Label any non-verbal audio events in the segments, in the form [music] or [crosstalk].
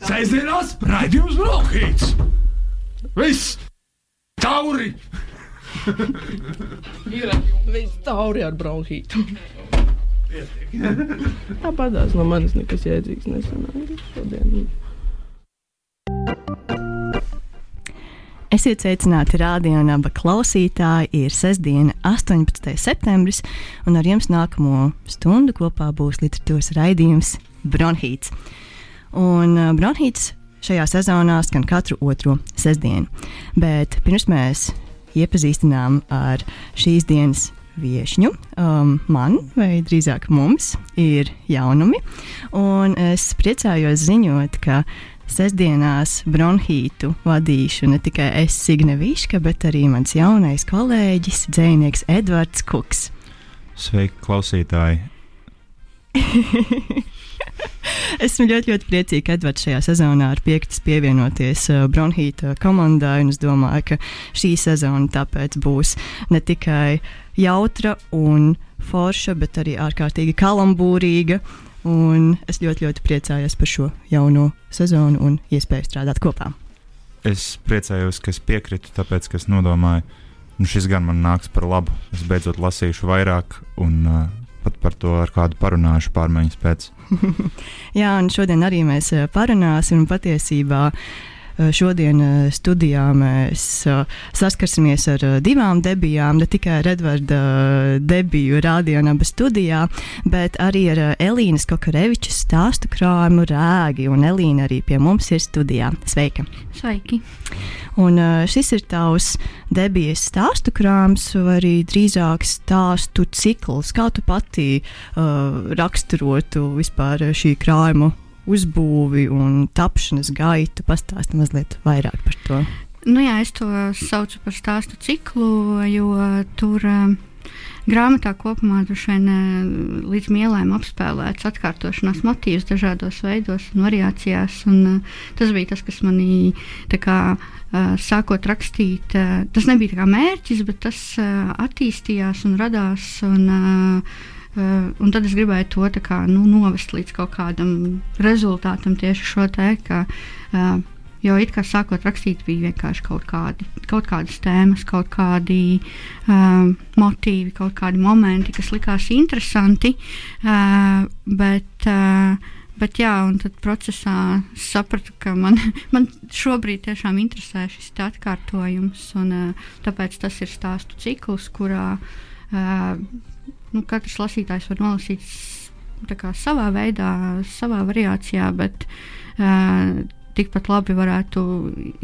Sēžamās raidījums Brokhīts! Viss! Tauri! Ir viss tauri ar bronhītu. Tāpatās no manis nekas jēdzīgs nesanāca šodien. Esiet sveicināti rādījumā, klausītāji. Ir sestdiena, 18. septembris, un ar jums nākamo stundu kopā būs literatūras raidījums Bronhīts. Un uh, Bronhīts šajā sezonā skan katru otro sestdienu. Bet pirms mēs iepazīstinām ar šīs dienas viesņu, um, man, vai drīzāk mums, ir jaunumi. Un es priecājos ziņot, ka Sestdienās bronhītu vadīšu ne tikai es, Signe Viška, bet arī mans jaunais kolēģis, dzinieks Edvards Kuks. Sveiki, klausītāji! [laughs] [laughs] Esmu ļoti, ļoti priecīga, ka Edvards šajā sezonā ir piekris pievienoties uh, Bronhīta komandai. Es domāju, ka šī sezona tāpēc būs ne tikai jautra un forša, bet arī ārkārtīgi kalambūrīga. Un es ļoti, ļoti priecājos par šo jauno sezonu un iespēju strādāt kopā. Es priecājos, ka es piekrītu, tāpēc, ka es nodomāju, nu šis gan man nāks par labu. Es beidzot lasīšu vairāk un uh, pat par to ar kādu parunāšu pārmaiņas pēc. [laughs] Jā, un šodien arī mēs parunāsim patiesībā. Šodien studijā mēs saskarsimies ar divām debijām, ne tikai ar Edvarda debiju Rādionaba studijā, bet arī ar Elīnas Kokarevičas stāstu krājumu rēgi, un Elīna arī pie mums ir studijā. Sveika! Sveiki! Un šis ir tavs debijas stāstu krājums, vai arī drīzāk stāstu cikls. Kā tu pati uh, raksturotu vispār šī krājuma uzbūvi un tapšanas gaitu. Pastāsti mazliet vairāk par to. Nu jā, es to saucu par stāstu ciklu, jo tur uh, grāmatā kopumā vien, uh, līdz mielēm apspēlēts atkārtošanās motīvs dažādos veidos un variācijās. Un, uh, tas bija tas, kas manī kā, uh, sākot rakstīt. Uh, tas nebija kā mērķis, bet tas attīstījās un radās. Un, un tad es gribēju to kā, nu, novest līdz kaut kādam rezultātam, tieši šo te, ka, uh, jo it kā sākot rakstīt, bija vienkārši kaut, kādi, kaut kādas tēmas, kaut kādi uh, motīvi, kaut kādi momenti, kas likās interesanti. Uh, bet, uh, Bet, jā, un tad procesā sapratu, ka man, [laughs] man šobrīd tiešām interesē šis atkārtojums. Un, tāpēc tas ir stāstu cikls, kurā uh, nu, katrs lasītājs var nolasīt kā, savā veidā, savā variācijā, bet uh, tikpat labi varētu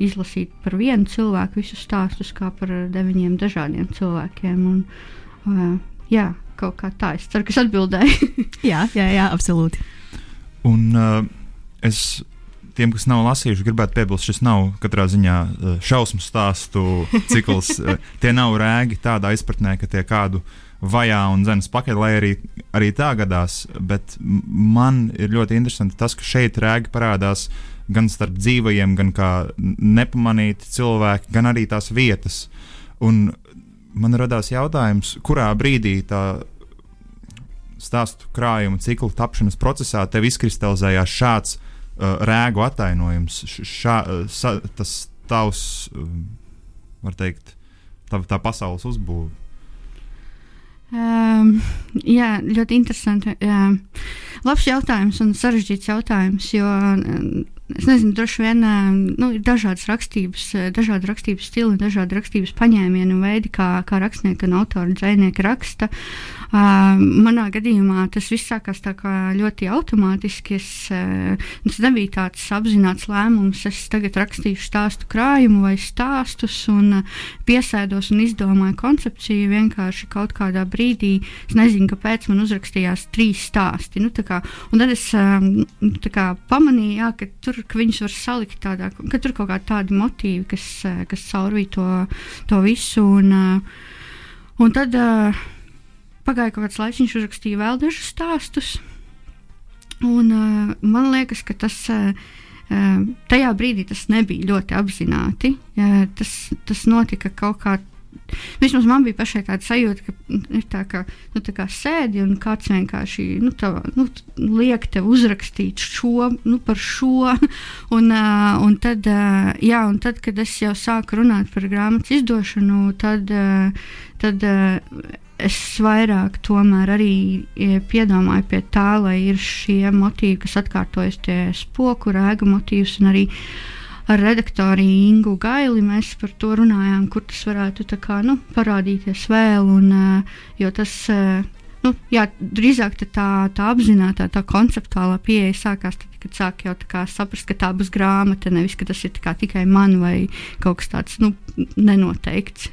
izlasīt par vienu cilvēku visus stāstus, kā par deviņiem dažādiem cilvēkiem. Un, uh, jā, kaut kā tā. Es ceru, ka es atbildēju. [laughs] jā, jā, jā, absolūti. Un uh, es tiem, kas nav lasījuši, gribētu piebilst, šis nav katrā ziņā šausmu stāstu cikls. [laughs] tie nav rēgi tādā izpratnē, ka tie kādu uh, vajā un zemes pakaļ, lai arī, arī tā gadās. Bet man ir ļoti interesanti tas, ka šeit rēgi parādās gan starp dzīvajiem, gan kā nepamanīti cilvēki, gan arī tās vietas. Un man radās jautājums, kurā brīdī tā stāstu krājuma cikla tapšanas procesā tev izkristalizējās šāds uh, rēgu attainojums, šā, uh, sa, tas tavs, uh, var teikt, tā, tā pasaules uzbūve. Um, jā, ļoti interesanti. Jā. Labs jautājums un sarežģīts jautājums, jo es nezinu, droši vien nu, ir dažādas rakstības, dažādi rakstības stili, dažādi rakstības paņēmieni un veidi, kā, kā rakstnieki un autori dzēnieki raksta. Uh, manā gadījumā tas viss sākās ļoti automātiski. Es, uh, tas nebija tāds apzināts lēmums. Es tagad rakstīšu stāstu krājumu vai stāstus un uh, piesēdos un izdomāju koncepciju vienkārši kaut kādā brīdī. Es nezinu, kāpēc man uzrakstījās trīs stāsti. Nu, kā, un tad es um, kā, pamanīju, jā, ka tur ka viņus var salikt tādā, ka tur kaut kādi tādi motīvi, kas, kas caurvīja to, to visu. Un, un tad pagāja kaut kāds laiks, viņš uzrakstīja vēl dažus stāstus. Un, uh, man liekas, ka tas uh, tajā brīdī tas nebija ļoti apzināti. Uh, tas, tas notika kaut kā vismaz man bija pašai tāda sajūta, ka ir tā, ka nu, tā kā sēdi un kāds vienkārši nu, tā, nu, liek tev uzrakstīt šo nu, par šo. [laughs] Un, uh, un, tad, uh, jā, un tad, kad es jau sāku runāt par grāmatas izdošanu, tad, uh, tad uh, es vairāk tomēr arī piedomāju pie tā, lai ir šie motīvi, kas atkārtojas, tie spoku, rēga motīvs un arī ar redaktoru Ingu Gaili mēs par to runājām, kur tas varētu kā, nu, parādīties vēl. Un, jo tas, nu, jā, drīzāk tā, tā apzināta, tā konceptuālā pieeja sākās tad, kad sāk jau saprast, ka tā būs grāmata, nevis ka tas ir tikai man vai kaut kas tāds nu, nenoteikts.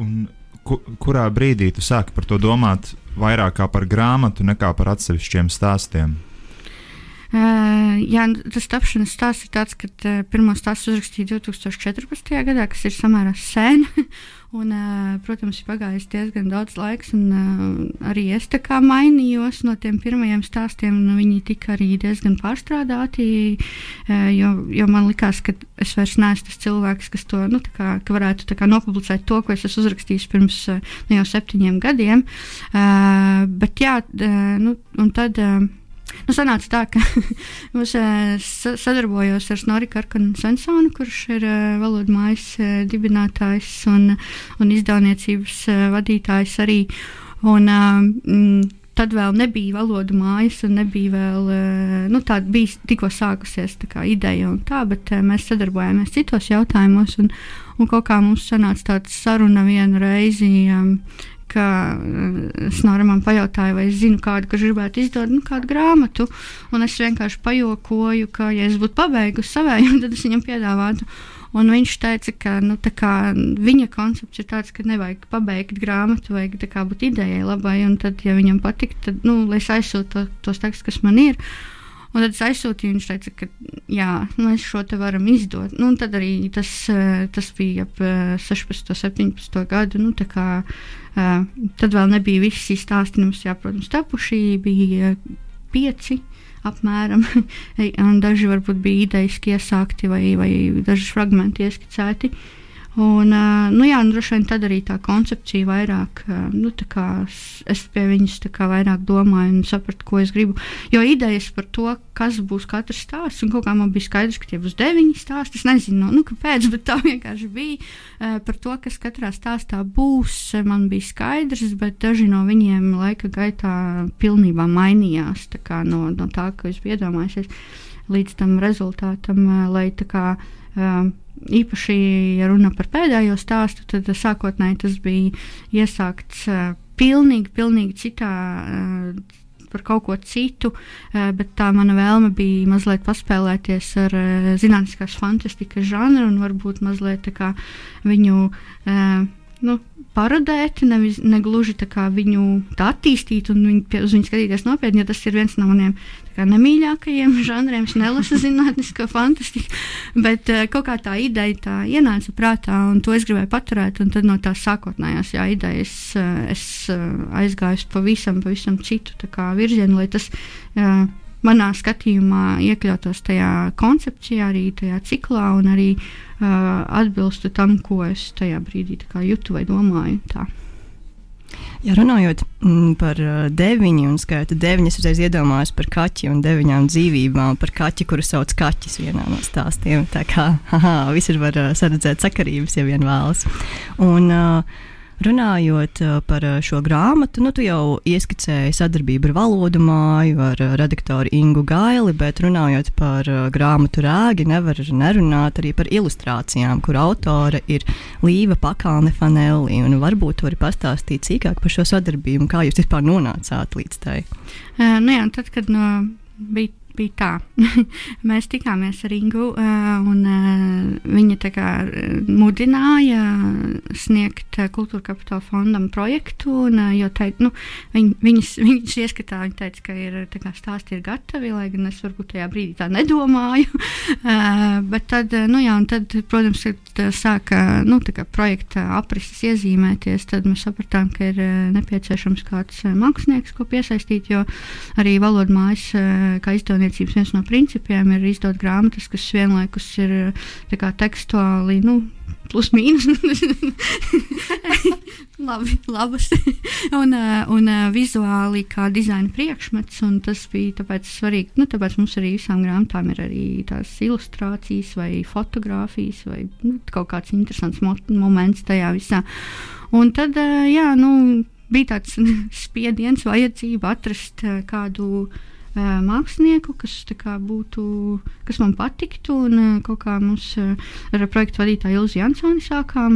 Un ku, kurā brīdī tu sāki par to domāt vairāk kā par grāmatu, nekā par atsevišķiem stāstiem? Uh, jā, tas tapšanas stāsts ir tāds, ka uh, pirmo stāstu uzrakstīju 2014. gadā, kas ir samērā sen. [laughs] Un, protams, ir pagājis diezgan daudz laiks, un arī es tā kā mainījos no tiem pirmajiem stāstiem. Viņi tika arī diezgan pārstrādāti, jo, jo man likās, ka es vairs neesmu tas cilvēks, kas to nu, kā, ka varētu kā, nopublicēt to, ko es esmu uzrakstījis pirms nu, jau septiņiem gadiem. Bet jā, nu, un tad. Nu, sanāca tā, ka [laughs] mums uh, sadarbojos ar Snorri Karkanu Sensonu, kurš ir uh, valodu mājas uh, dibinātājs un, un izdevniecības vadītājs arī. Un, mm, tad vēl nebija valodu mājas, un nebija vēl nu, tāda, bija tikko sākusies tā ideja un tā, bet mēs sadarbojāmies citos jautājumos, un, un kaut kā mums sanāca tāds saruna vienu reizi. Um, ka eh, Snora man pajautāja, vai es zinu kādu, kurš gribētu izdot nu, kādu grāmatu. Un es vienkārši pajokoju, ka, ja es būtu pabeigusi savēju, [laughs] tad es viņam piedāvātu. Un viņš teica, ka nu, kā, viņa koncepts ir tāds, ka nevajag pabeigt grāmatu, vajag kā, būt idejai labai. Un tad, ja viņam patīk, tad nu, es aizsūtu to, tos tekstus, kas man ir. Un tad es aizsūtīju, viņš teica, ka jā, mēs šo te varam izdot. Nu, tad arī tas, eh, tas bija ap 16, eh, 17 gadu. Nu, kā, tad vēl nebija stāsti, mums, jā, protams, tapuši bija pieci. Apmēram, [laughs] daži varbūt bija idejiski iesākti, vai, vai daži fragmenti ieskicēti. Uh, Un, nu, jā, nu, droši vien tad arī tā koncepcija vairāk, nu, es pie viņas vairāk domāju un sapratu, ko es gribu. Jo idejas par to, kas būs katrs stāsts, un kaut kā man bija skaidrs, ka tie būs deviņi stāsti. Es nezinu, nu, kāpēc, bet tā vienkārši bija par to, kas katrā stāstā būs. Man bija skaidrs, bet daži no viņiem laika gaitā pilnībā mainījās no, no tā, ko es biju iedomājies, līdz tam rezultātam, lai tā kā. Īpaši, ja runa par pēdējo stāstu, tad sākotnēji tas bija iesākts pilnīgi, pilnīgi citā. Par kaut ko citu, bet tā mana vēlme bija mazliet paspēlēties ar zinātniskās fantastikas žanru un varbūt mazliet viņu uh, nu, parodēt, nevis ne gluži viņu attīstīt un viņu, uz viņu skatīties nopietni, jo tas ir viens no maniem nemīļākajiem žanriem. Es nelasu [laughs] zinātnisko fantastiku, bet uh, kaut kā tā ideja tā ienāca prātā, un to es gribēju paturēt. Tad no tās sākotnējās jā, idejas uh, es uh, aizgāju pavisam, pavisam citu virzienu, lai tas. Uh, manā skatījumā iekļautos tajā koncepcijā, arī tajā ciklā, un arī uh, atbilstu tam, ko es tajā brīdī jūtu vai domāju. Tā. Ja runājot mm, par deviņu un skaitu deviņas, uzreiz iedomājos par kaķi un deviņām dzīvībām, par kaķi, kuru sauc kaķis vienā no stāstiem. Tā kā [laughs] haha, visur var saredzēt sakarības, ja vien vēlas. Un, uh, Runājot uh, par uh, šo grāmatu, nu, tu jau ieskicēji sadarbību ar valodu māju, ar uh, redaktoru Ingu Gaili, bet runājot par grāmatu rēgi, nevar nerunāt arī par ilustrācijām, kur autore ir Līva Pakāne Fanelli. Varbūt tu vari pastāstīt sīkāk par šo sadarbību un kā jūs vispār nonācāt līdz tai. Uh, nu jā, tad, kad no, bija bija tā, [laughs] mēs tikāmies ar Ingu, uh, un uh, viņa kā, mudināja sniegt kultūra kapitāla fondam projektu. Un, uh, jo teic, nu, viņ, viņas, viņas ieskatā viņa teica, ka ir kā, stāsti ir gatavi, lai gan es varbūt tajā brīdī tā nedomāju. [laughs] bet tad, nu, jā, tad, protams, kad sāka nu, kā, projekta aprises iezīmēties, tad mēs sapratām, ka ir nepieciešams kāds mākslinieks, ko piesaistīt, jo arī valodu mājas kā grāmatniecības viens no principiem ir izdot grāmatas, kas vienlaikus ir kā, tekstuāli, nu, plus mīnus. [laughs] Labi, labas. un, un vizuāli kā dizaina priekšmets, un tas bija tāpēc svarīgi. Nu, tāpēc mums arī visām grāmatām ir arī tās ilustrācijas vai fotografijas vai nu, kaut kāds interesants mo moments tajā visā. Un tad, jā, nu, bija tāds [laughs] spiediens, vajadzība atrast kādu mākslinieku, kas, būtu, kas man patiktu. Un, kaut kā mums ar projektu vadītāju Ilzi Jansoni sākām.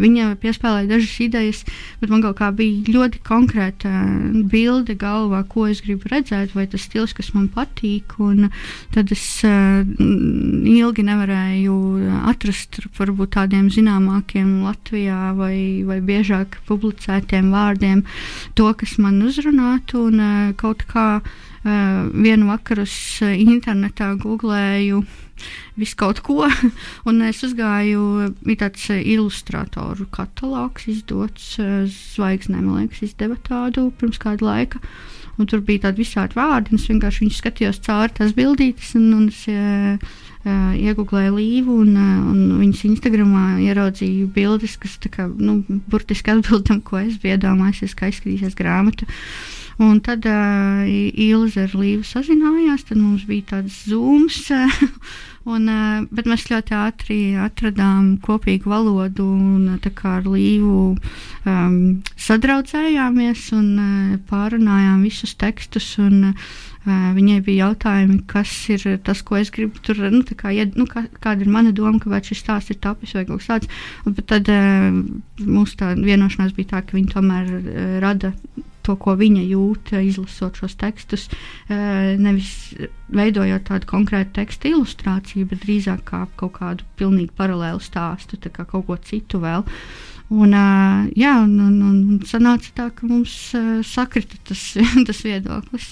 Viņa piespēlēja dažas idejas, bet man kaut kā bija ļoti konkrēta bilde galvā, ko es gribu redzēt, vai tas stils, kas man patīk. Un tad es ilgi nevarēju atrast varbūt tādiem zināmākiem Latvijā vai, vai biežāk publicētiem vārdiem to, kas man uzrunātu un kaut kā vienu vakaru es uh, internetā googlēju visu kaut ko, [laughs] un es uzgāju, bija tāds uh, ilustratoru katalogs izdots, zvaigznē, man liekas, izdeva tādu pirms kāda laika. Un tur bija tādi visādi vārdi, un es vienkārši skatījos cauri tās bildītes, un, un es uh, iegūlēju līvu, un, un viņas Instagramā ieraudzīju bildes, kas kā, nu, burtiski atbild tam, ko es biju iedomājies, kā izskatīsies grāmata. Uh, Un tad uh, Ilze ar Līvu sazinājās, tad mums bija tāds zūms. [laughs] Un, bet mēs ļoti ātri atradām kopīgu valodu un ar Līvu um, sadraudzējāmies un uh, pārunājām visus tekstus. Un, uh, viņai bija jautājumi, kas ir tas, ko es gribu tur, nu, kā, ja, nu, kā, kāda ir mana doma, kāpēc šis stāsts ir tapis vai kaut kas tāds. Un, tad uh, mūsu vienošanās bija tā, ka viņi tomēr uh, rada to, ko viņa jūt, izlasot šos tekstus, eh, nevis veidojot tādu konkrētu tekstu ilustrāciju, bet drīzāk kā kaut kādu pilnīgi paralēlu stāstu, kā kaut ko citu vēl. Un, uh, jā, un, un, un sanāca tā, ka mums sakrita tas, [laughs] tas viedoklis.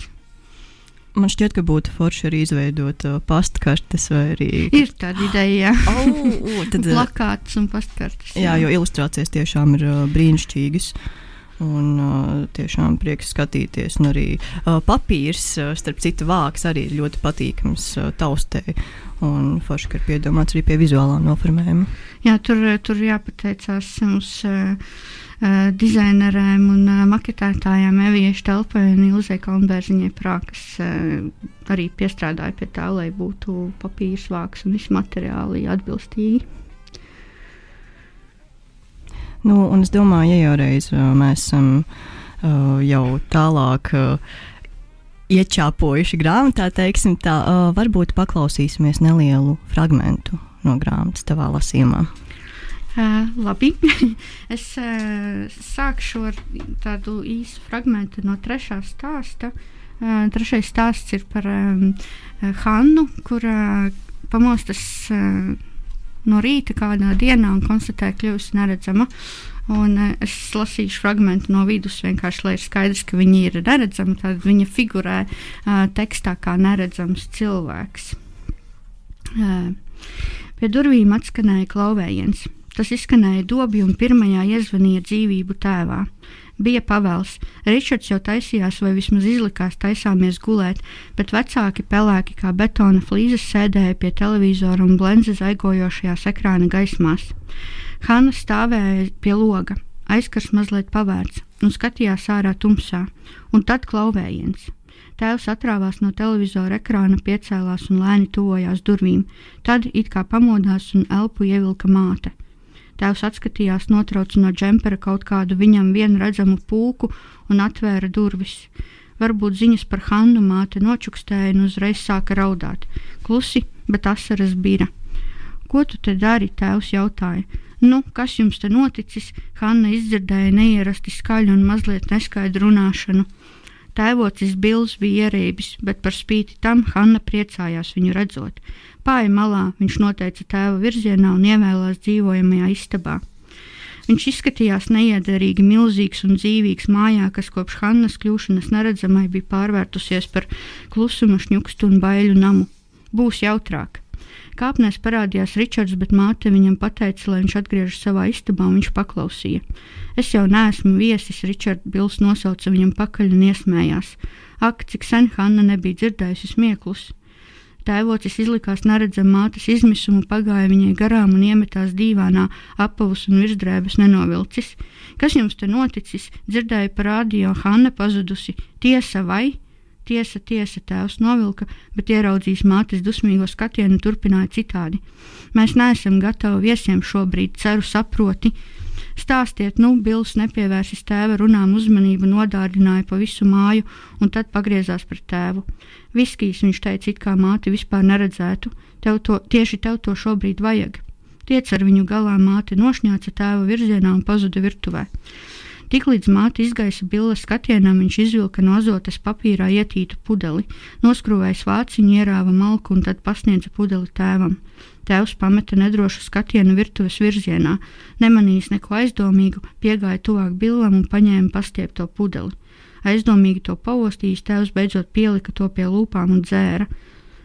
Man šķiet, ka būtu forši arī izveidot pastkartes vai arī. Ir tāda ideja, [gasps] jā. oh, tad, [laughs] plakāts un pastkartes. Jā, jā, jo ilustrācijas tiešām ir brīnišķīgas. Uh, Un, uh, tiešām prieks skatīties. Un arī uh, papīrs, uh, starp citu, vāks arī ir ļoti patīkams uh, taustē. Un forši, ka ir piedomāts arī pie vizuālā noformējuma. Jā, tur, tur jāpateicās mums. Uh, Uh, dizainerēm un uh, maketētājām Eviešu telpai un Ilzai Kalnbērziņai prā, kas uh, arī piestrādāja pie tā, lai būtu papīrs vāks un visi materiāli atbilstīgi. Nu, un es domāju, ja jau reiz uh, mēs esam uh, jau tālāk. Uh, Iečāpojuši grāmatā, teiksim tā, uh, varbūt paklausīsimies nelielu fragment no grāmatas tavā lasījumā. Uh, labi, [laughs] es uh, sākšu ar tādu īsu fragment no trešā stāsta. Uh, trešais stāsts ir par um, Hannu, kurā pamostas uh, no rīta kādā dienā un konstatēja, kļuvusi neredzama. Un uh, es lasīšu fragment no vidus, vienkārši lai ir skaidrs, ka viņa ir neredzama. Tad viņa figurē uh, tekstā kā neredzams cilvēks. Uh, pie durvīm atskanēja klauvējiens. Tas izskanēja dobi un pirmajā iezvanīja dzīvību tēvā. Bija pavēls. Ričards jau taisījās, vai vismaz izlikās, taisāmies gulēt, bet vecāki pelēki kā betona flīzes sēdēja pie televizora un blenza zaigojošajās ekrāna gaismās. Hanna stāvēja pie loga, aizkars mazliet pavērts un skatījās ārā tumsā, un tad klauvējiens. Tēvs atrāvās no televizora ekrāna, piecēlās un lēni tuvojās durvīm, tad it kā pamodās un elpu ievilka māte. Tēvs atskatījās, notrauca no džempera kaut kādu viņam vienu redzamu pulku un atvēra durvis. Varbūt ziņas par Hannu māte nočukstēja un uzreiz sāka raudāt. Klusi, bet asaras bija. Ko tu te dari? tēvs jautāja. Nu, kas jums te noticis? Hanna izdzirdēja neierasti skaļu un mazliet neskaidru runāšanu. Tēvocis Bils bija ierēbis, bet par spīti tam Hanna priecājās viņu redzot. Pāri malā viņš noteica tēva virzienā un ievēlās dzīvojamajā istabā. Viņš izskatījās neiederīgi milzīgs un dzīvīgs mājā, kas kopš Hannas kļūšanas neredzamai bija pārvērtusies par klusuma šņukstu un baiļu namu. Būs jautrāk. Kāpnēs parādījās Ričards, bet māte viņam teica, lai viņš atgriežas savā istabā, un viņš paklausīja. Es jau neesmu viesis, Ričards Bils nosauca viņam pakaļ un iesmējās. Ak, cik sen Hanna nebija dzirdējusi smieklus! Tēvocis izlikās neredzam mātes izmisumu, pagāja viņai garām un iemetās dīvānā, apavus un virsdrēbes nenovilcis. Kas jums te noticis? Dzirdēju par radio, Hanna pazudusi. Tiesa vai? Tiesa, tiesa, tēvs novilka, bet ieraudzījis mātes dusmīgo skatienu turpināja citādi. Mēs neesam gatavi viesiem šobrīd, ceru, saproti. Stāstiet, nu, Bills nepievērsis tēva runām uzmanību, nodārdināja pa visu māju un tad pagriezās pret tēvu. Viskijs, viņš teica, it kā māti vispār neredzētu, tev to, tieši tev to šobrīd vajag. Tiec ar viņu galā māte nošņāca tēva virzienā un pazuda virtuvē. Tiklīdz māte izgaisa billes skatienam, viņš izvilka no azotes papīrā ietītu pudeli, noskrūvēja svāciņu, ierāva malku un tad pasniedza pudeli tēvam. Tēvs pameta nedrošu skatienu virtuves virzienā, nemanījis neko aizdomīgu, piegāja tuvāk billam un paņēma pastiepto pudeli. Aizdomīgi to paostījis, tēvs beidzot pielika to pie lūpām un dzēra.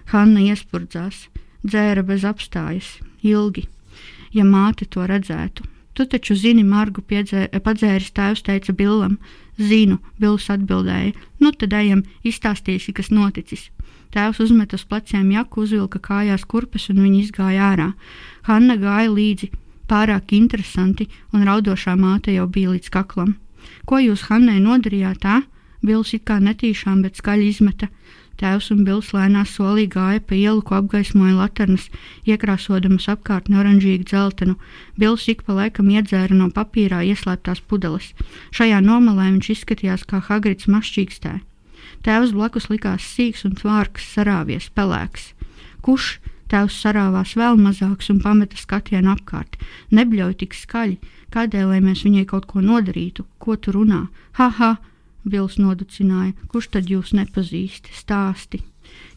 Hanna iespurdzās, dzēra bez apstājas, ilgi. Ja māte to redzētu, tu taču zini, Margu piedzē, padzēris tēvs teica Billam. Zinu, Bills atbildēja. Nu tad ejam, izstāstīsi, kas noticis. Tēvs uzmet uz pleciem jaku, uzvilka kājās kurpes un viņi izgāja ārā. Hanna gāja līdzi, pārāk interesanti, un raudošā māte jau bija līdz kaklam. Ko jūs Hannai nodarījāt? Tā? Bils it kā netīšām, bet skaļi izmeta. Tēvs un Bils lēnā solī gāja pa ielu, ko apgaismoja laternas, iekrāsodamas apkārtni oranžīgi dzeltenu. Bils ik pa laikam iedzēra no papīrā ieslēptās pudeles. Šajā nomalē viņš izskatījās kā Hagrids mašķīgstē. Tēvs blakus likās sīks un tvārks, sarāvies, pelēks. Kurš? Tēvs sarāvās vēl mazāks un pameta skatienu apkārt. Nebļauj tik skaļi, kādēļ, mēs viņai kaut ko nodarītu, ko tu runā? Ha, ha! Bils noducināja, kurš tad jūs nepazīst, stāsti.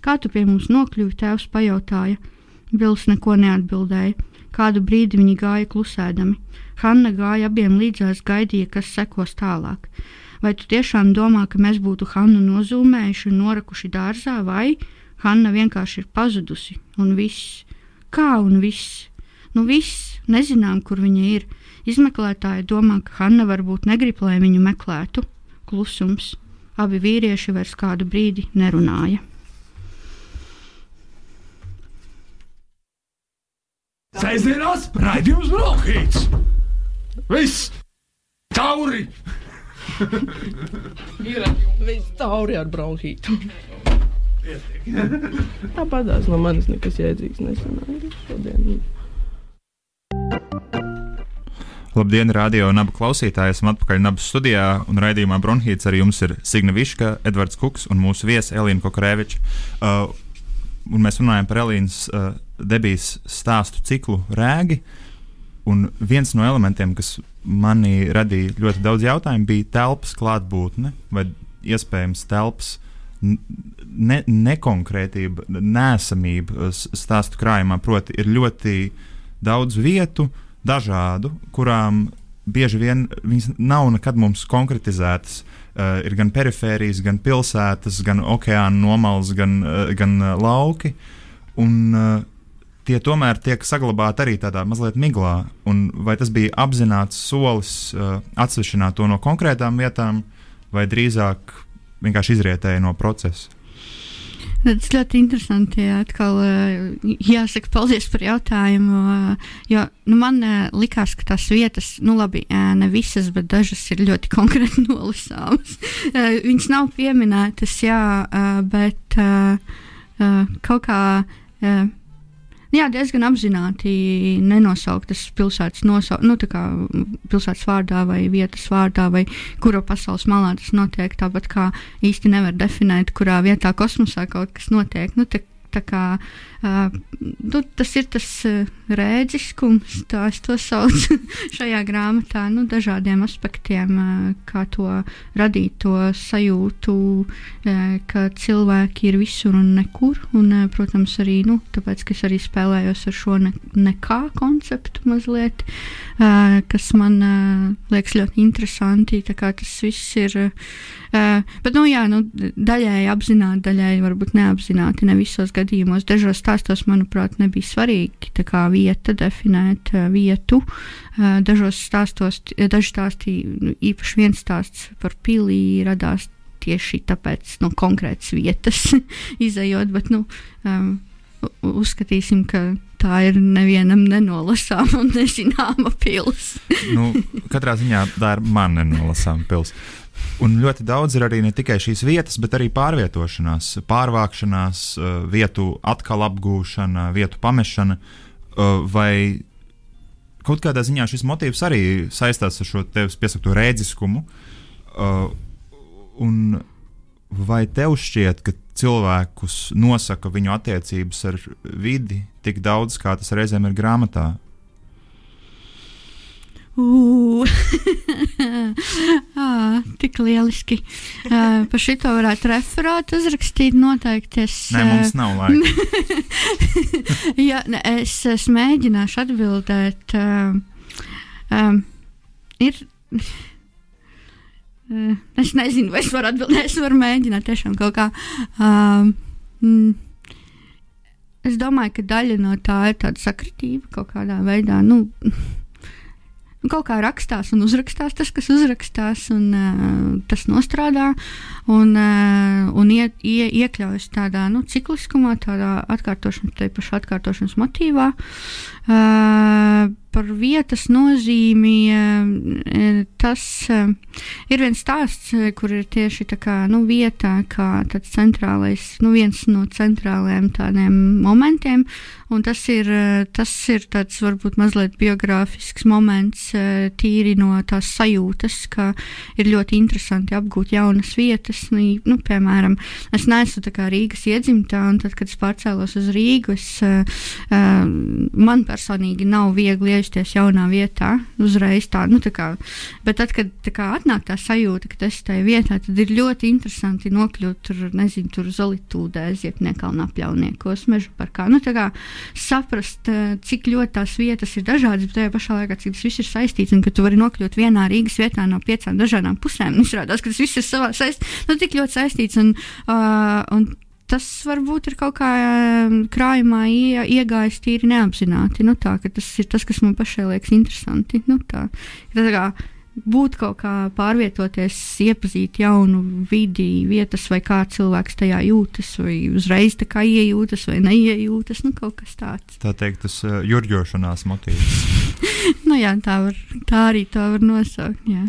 Kā tu pie mums nokļuvi, tēvs pajautāja. Bils neko neatbildēja. Kādu brīdi viņi gāja klusēdami. Hanna gāja abiem līdzās, gaidīja, kas sekos tālāk. Vai tu tiešām domā, ka mēs būtu Hannu nozūmējuši un norakuši dārzā, vai Hanna vienkārši ir pazudusi, un viss? Kā un viss? Nu viss, nezinām, kur viņa ir. Izmeklētāji domā, ka Hanna varbūt negrib, lai viņu meklētu. Klusums. Abi vīrieši vairs kādu brīdi nerunāja. Sēžamās raidījums Brokhīts! Viss! Tauri! Ir viss tauri ar bronhītu. Tāpatās no manis nekas jēdzīgs nesanāca šodien. Labdien, radio un abu klausītāji! Esam atpakaļ Nabas studijā un raidījumā Bronhīts ar jums ir Signa Viška, Edvards Kuks un mūsu viesa Elīna Kokoreviča. Uh, un mēs runājam par Elīnas uh, debijas stāstu ciklu Rēgi. Un viens no elementiem, kas manī radīja ļoti daudz jautājumu, bija telpas klātbūtne vai iespējams telpas ne, nekonkrētība, nesamība stāstu krājumā. Proti, ir ļoti daudz vietu, dažādu, kurām bieži vien viņas nav nekad mums konkretizētas. Uh, ir gan perifērijas, gan pilsētas, gan okeāna nomals, gan, uh, gan uh, lauki. Un, uh, tie tomēr tiek saglabāti arī tādā mazliet miglā. Un vai tas bija apzināts solis uh, atsevišķināt to no konkrētām vietām, vai drīzāk vienkārši izrietēja no procesa. Tas ļoti interesanti. Atkal, eh, jāsaka, paldies par jautājumu. Eh, jo nu, man eh, likās, ka tās vietas, nu labi, ne visas, bet dažas ir ļoti [laughs] konkrēti nolasāmas. Viņas nav pieminētas, jā, bet kaut kā jā, diezgan apzināti nenosauktas pilsētas, nosau, nu, pilsētas vārdā vai vietas vārdā, vai kura pasaules malā tas notiek. Tāpat kā īsti nevar definēt, kurā vietā kosmosā kaut kas notiek. Nu, te, kā, uh, nu, tas ir tas rēdziskums, tā es to saucu [laughs] šajā grāmatā, nu, dažādiem aspektiem, kā to radīt, to sajūtu, ka cilvēki ir visur un nekur. Un, protams, arī nu, tāpēc, ka es arī spēlējos ar šo ne, nekā konceptu mazliet, kas man liekas ļoti interesanti. Tas viss ir. Bet, nu, jā, nu, daļēji apzināti, daļēji varbūt neapzināti, ne visos gadījumos gadījumos, dažos stāstos, manuprāt, nebija svarīgi tā kā vieta, definēt uh, vietu. Uh, dažos stāstos, daži stāstī, nu, īpaši viens stāsts par pilī radās tieši tāpēc, no konkrētas vietas [laughs] izējot, bet, nu, um, uzskatīsim, ka tā ir nevienam nenolasāma un nezināma pilsēta. nu, katrā ziņā tā ir man nenolasāma pilsēta. Un ļoti daudz ir arī ne tikai šīs vietas, bet arī pārvietošanās, pārvākšanās, eh, vietu atkal apgūšana, vietu pamešana. Eh, vai kaut kādā ziņā šis motīvs arī saistās ar šo tevis piesakto rēdziskumu? Eh, un vai tev šķiet, ka cilvēkus nosaka viņu attiecības ar vidi tik daudz, kā tas reizēm ir grāmatā? Ah, [laughs] tik lieliski. Uh, par šito varētu referātu uzrakstīt. Noteikti es. Nē, mums nav laika. [laughs] Ne, es, es mēģināšu atbildēt. Uh, um, ir. Uh, es nezinu, vai es varu atbildēt. Es varu mēģināt tiešām kaut kā. Uh, mm, es domāju, ka daļa no tā ir tāda sakritība kaut kādā veidā. Nu, Un kaut kā rakstās un uzrakstās tas, kas uzrakstās, un uh, tas nostrādā un, uh, un ie, ie, iekļaujas tādā nu, cikliskumā, tādā atkārtošanas, tai pašā atkārtošanas motīvā. Uh, par vietas nozīmi tas ir viens stāsts, kur ir tieši tā kā nu, vietā, kā tāds centrālais, nu, viens no centrālajiem tādiem momentiem. Un tas ir, tas ir tāds varbūt mazliet biogrāfisks moments, tīri no tās sajūtas, ka ir ļoti interesanti apgūt jaunas vietas. Nu, piemēram, es neesmu Rīgas iedzimtā, un tad, kad es pārcēlos uz Rīgu, es, man personīgi nav viegli iejusties jaunā vietā, uzreiz tā, nu, tā kā, bet tad, kad tā kā atnāk tā sajūta, ka tas tajā vietā, tad ir ļoti interesanti nokļūt tur, nezinu, tur zolitūdē, Ziepniekalnā pļauniekos, meža parkā, nu, tā kā saprast, eh, cik ļoti tās vietas ir dažādas, bet tajā pašā laikā, cik tas viss ir saistīts, un ka tu vari nokļūt vienā Rīgas vietā no piecām dažādām pusēm, [laughs] izrādās, ka tas viss ir savā saistīts, nu, tik ļoti saistīts, un, uh, un tas varbūt ir kaut kā krājumā ie, iegājis tīri neapzināti. Nu, tā, tas ir tas, kas man pašai liekas interesanti. Nu, tā, tā kā, būt kaut kā pārvietoties, iepazīt jaunu vidi, vietas, vai kā cilvēks tajā jūtas, vai uzreiz tā kā iejūtas, vai neiejūtas. Nu, kaut kas tāds. Tā teikt, tas uh, jurģošanās motīvs. [laughs] nu, jā, tā, var, tā arī to var nosaukt. Jā.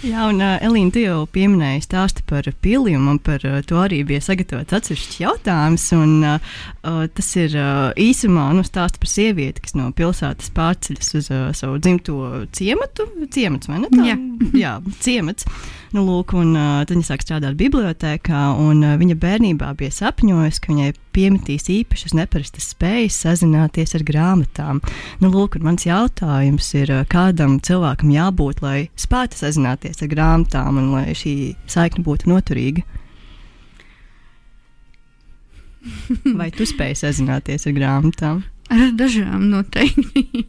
Jā, un uh, Elīna, tu jau pieminēji stāstu par pilījumu, un par uh, to arī bija sagatavots atsevišķs jautājums. Un, uh, uh, tas ir uh, īsumā nu, stāsts par sievieti, kas no pilsētas pārceļas uz uh, savu dzimto ciematu. Ciemats, vai ne? Tā? Jā, Jā ciemats. Nu, lūk, un, uh, tad viņa sāk strādāt bibliotekā, un uh, viņa bērnībā bija sapņojusi, ka viņai piemetīs īpašas neparastas spējas sazināties ar grāmatām. Nu, lūk, mans jautājums ir, uh, kādam cilvēkam jābūt, lai spētu sazināties ar grāmatām un lai šī saikne būtu noturīga? [laughs] Vai tu spēj sazināties ar grāmatām? Ar dažām noteikti.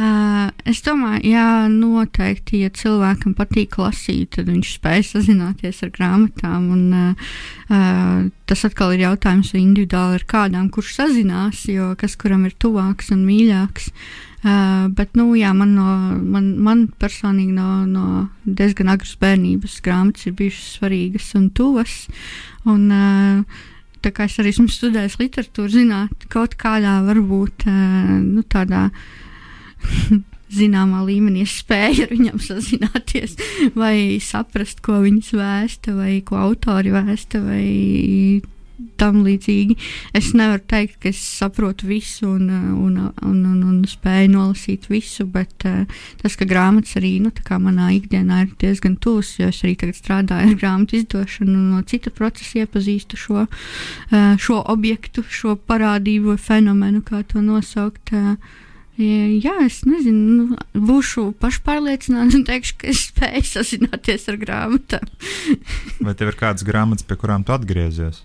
[laughs] es domāju, jā, noteikti, ja cilvēkam patīk lasīt, tad viņš spēj sazināties ar grāmatām. Un, uh, tas atkal ir jautājums, individuāli ar kādām, kurš sazinās, jo kas kuram ir tuvāks un mīļāks. Uh, bet, nu, jā, man, no, man, man personīgi no, no diezgan agras bērnības grāmatas ir bijušas svarīgas un tuvas. Un, uh, tā kā es arī esmu studējis literatūru, zināt, kaut kādā varbūt nu, tādā. [laughs] Zināmā līmenī es spēju ar viņiem sazināties, vai saprast, ko viņas vēsta, vai ko autori vēsta, vai tam līdzīgi. Es nevaru teikt, ka es saprotu visu un, un, un, un, un spēju nolasīt visu, bet uh, tas, ka grāmatas arī nu, manā ikdienā ir diezgan tuvs, jo es arī tagad strādāju ar grāmatu izdošanu un no cita procesa iepazīstu šo, uh, šo objektu, šo parādību, fenomenu, kā to nosaukt. Uh, Jā, es nezinu, nu, būšu pašpārliecināts un teikšu, ka es spēju sazināties ar grāmatām. Vai tev ir kādas grāmatas, pie kurām tu atgriezies?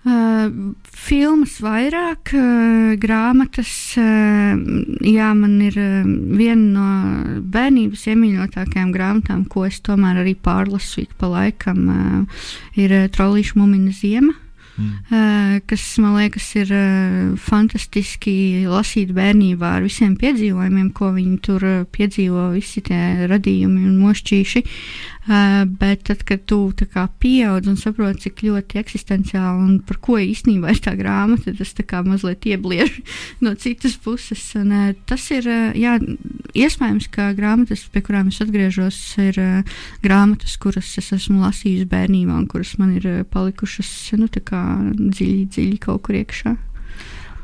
Uh, filmas vairāk, uh, grāmatas. Uh, jā, man ir viena no bērnības iemīļotākajām grāmatām, ko es tomēr arī pārlasu ik pa laikam, ir Trolīša Mumina Ziema. mm. kas man liekas ir fantastiski lasīt bērnībā ar visiem piedzīvojumiem, ko viņi tur piedzīvo, visi tie radījumi un mošķīši. Bet tad, kad tu pieaug un saproti, cik ļoti eksistenciāli un par ko īstenībā ir tā grāmata, tas mazliet iebliež [laughs] no citas puses. Un, tas ir jā, iespējams, ka grāmatas, pie kurām es atgriežos, ir grāmatas, kuras es esmu lasījusi bērnībā un kuras man ir palikušas nu, dziļi, dziļi kaut kur iekšā.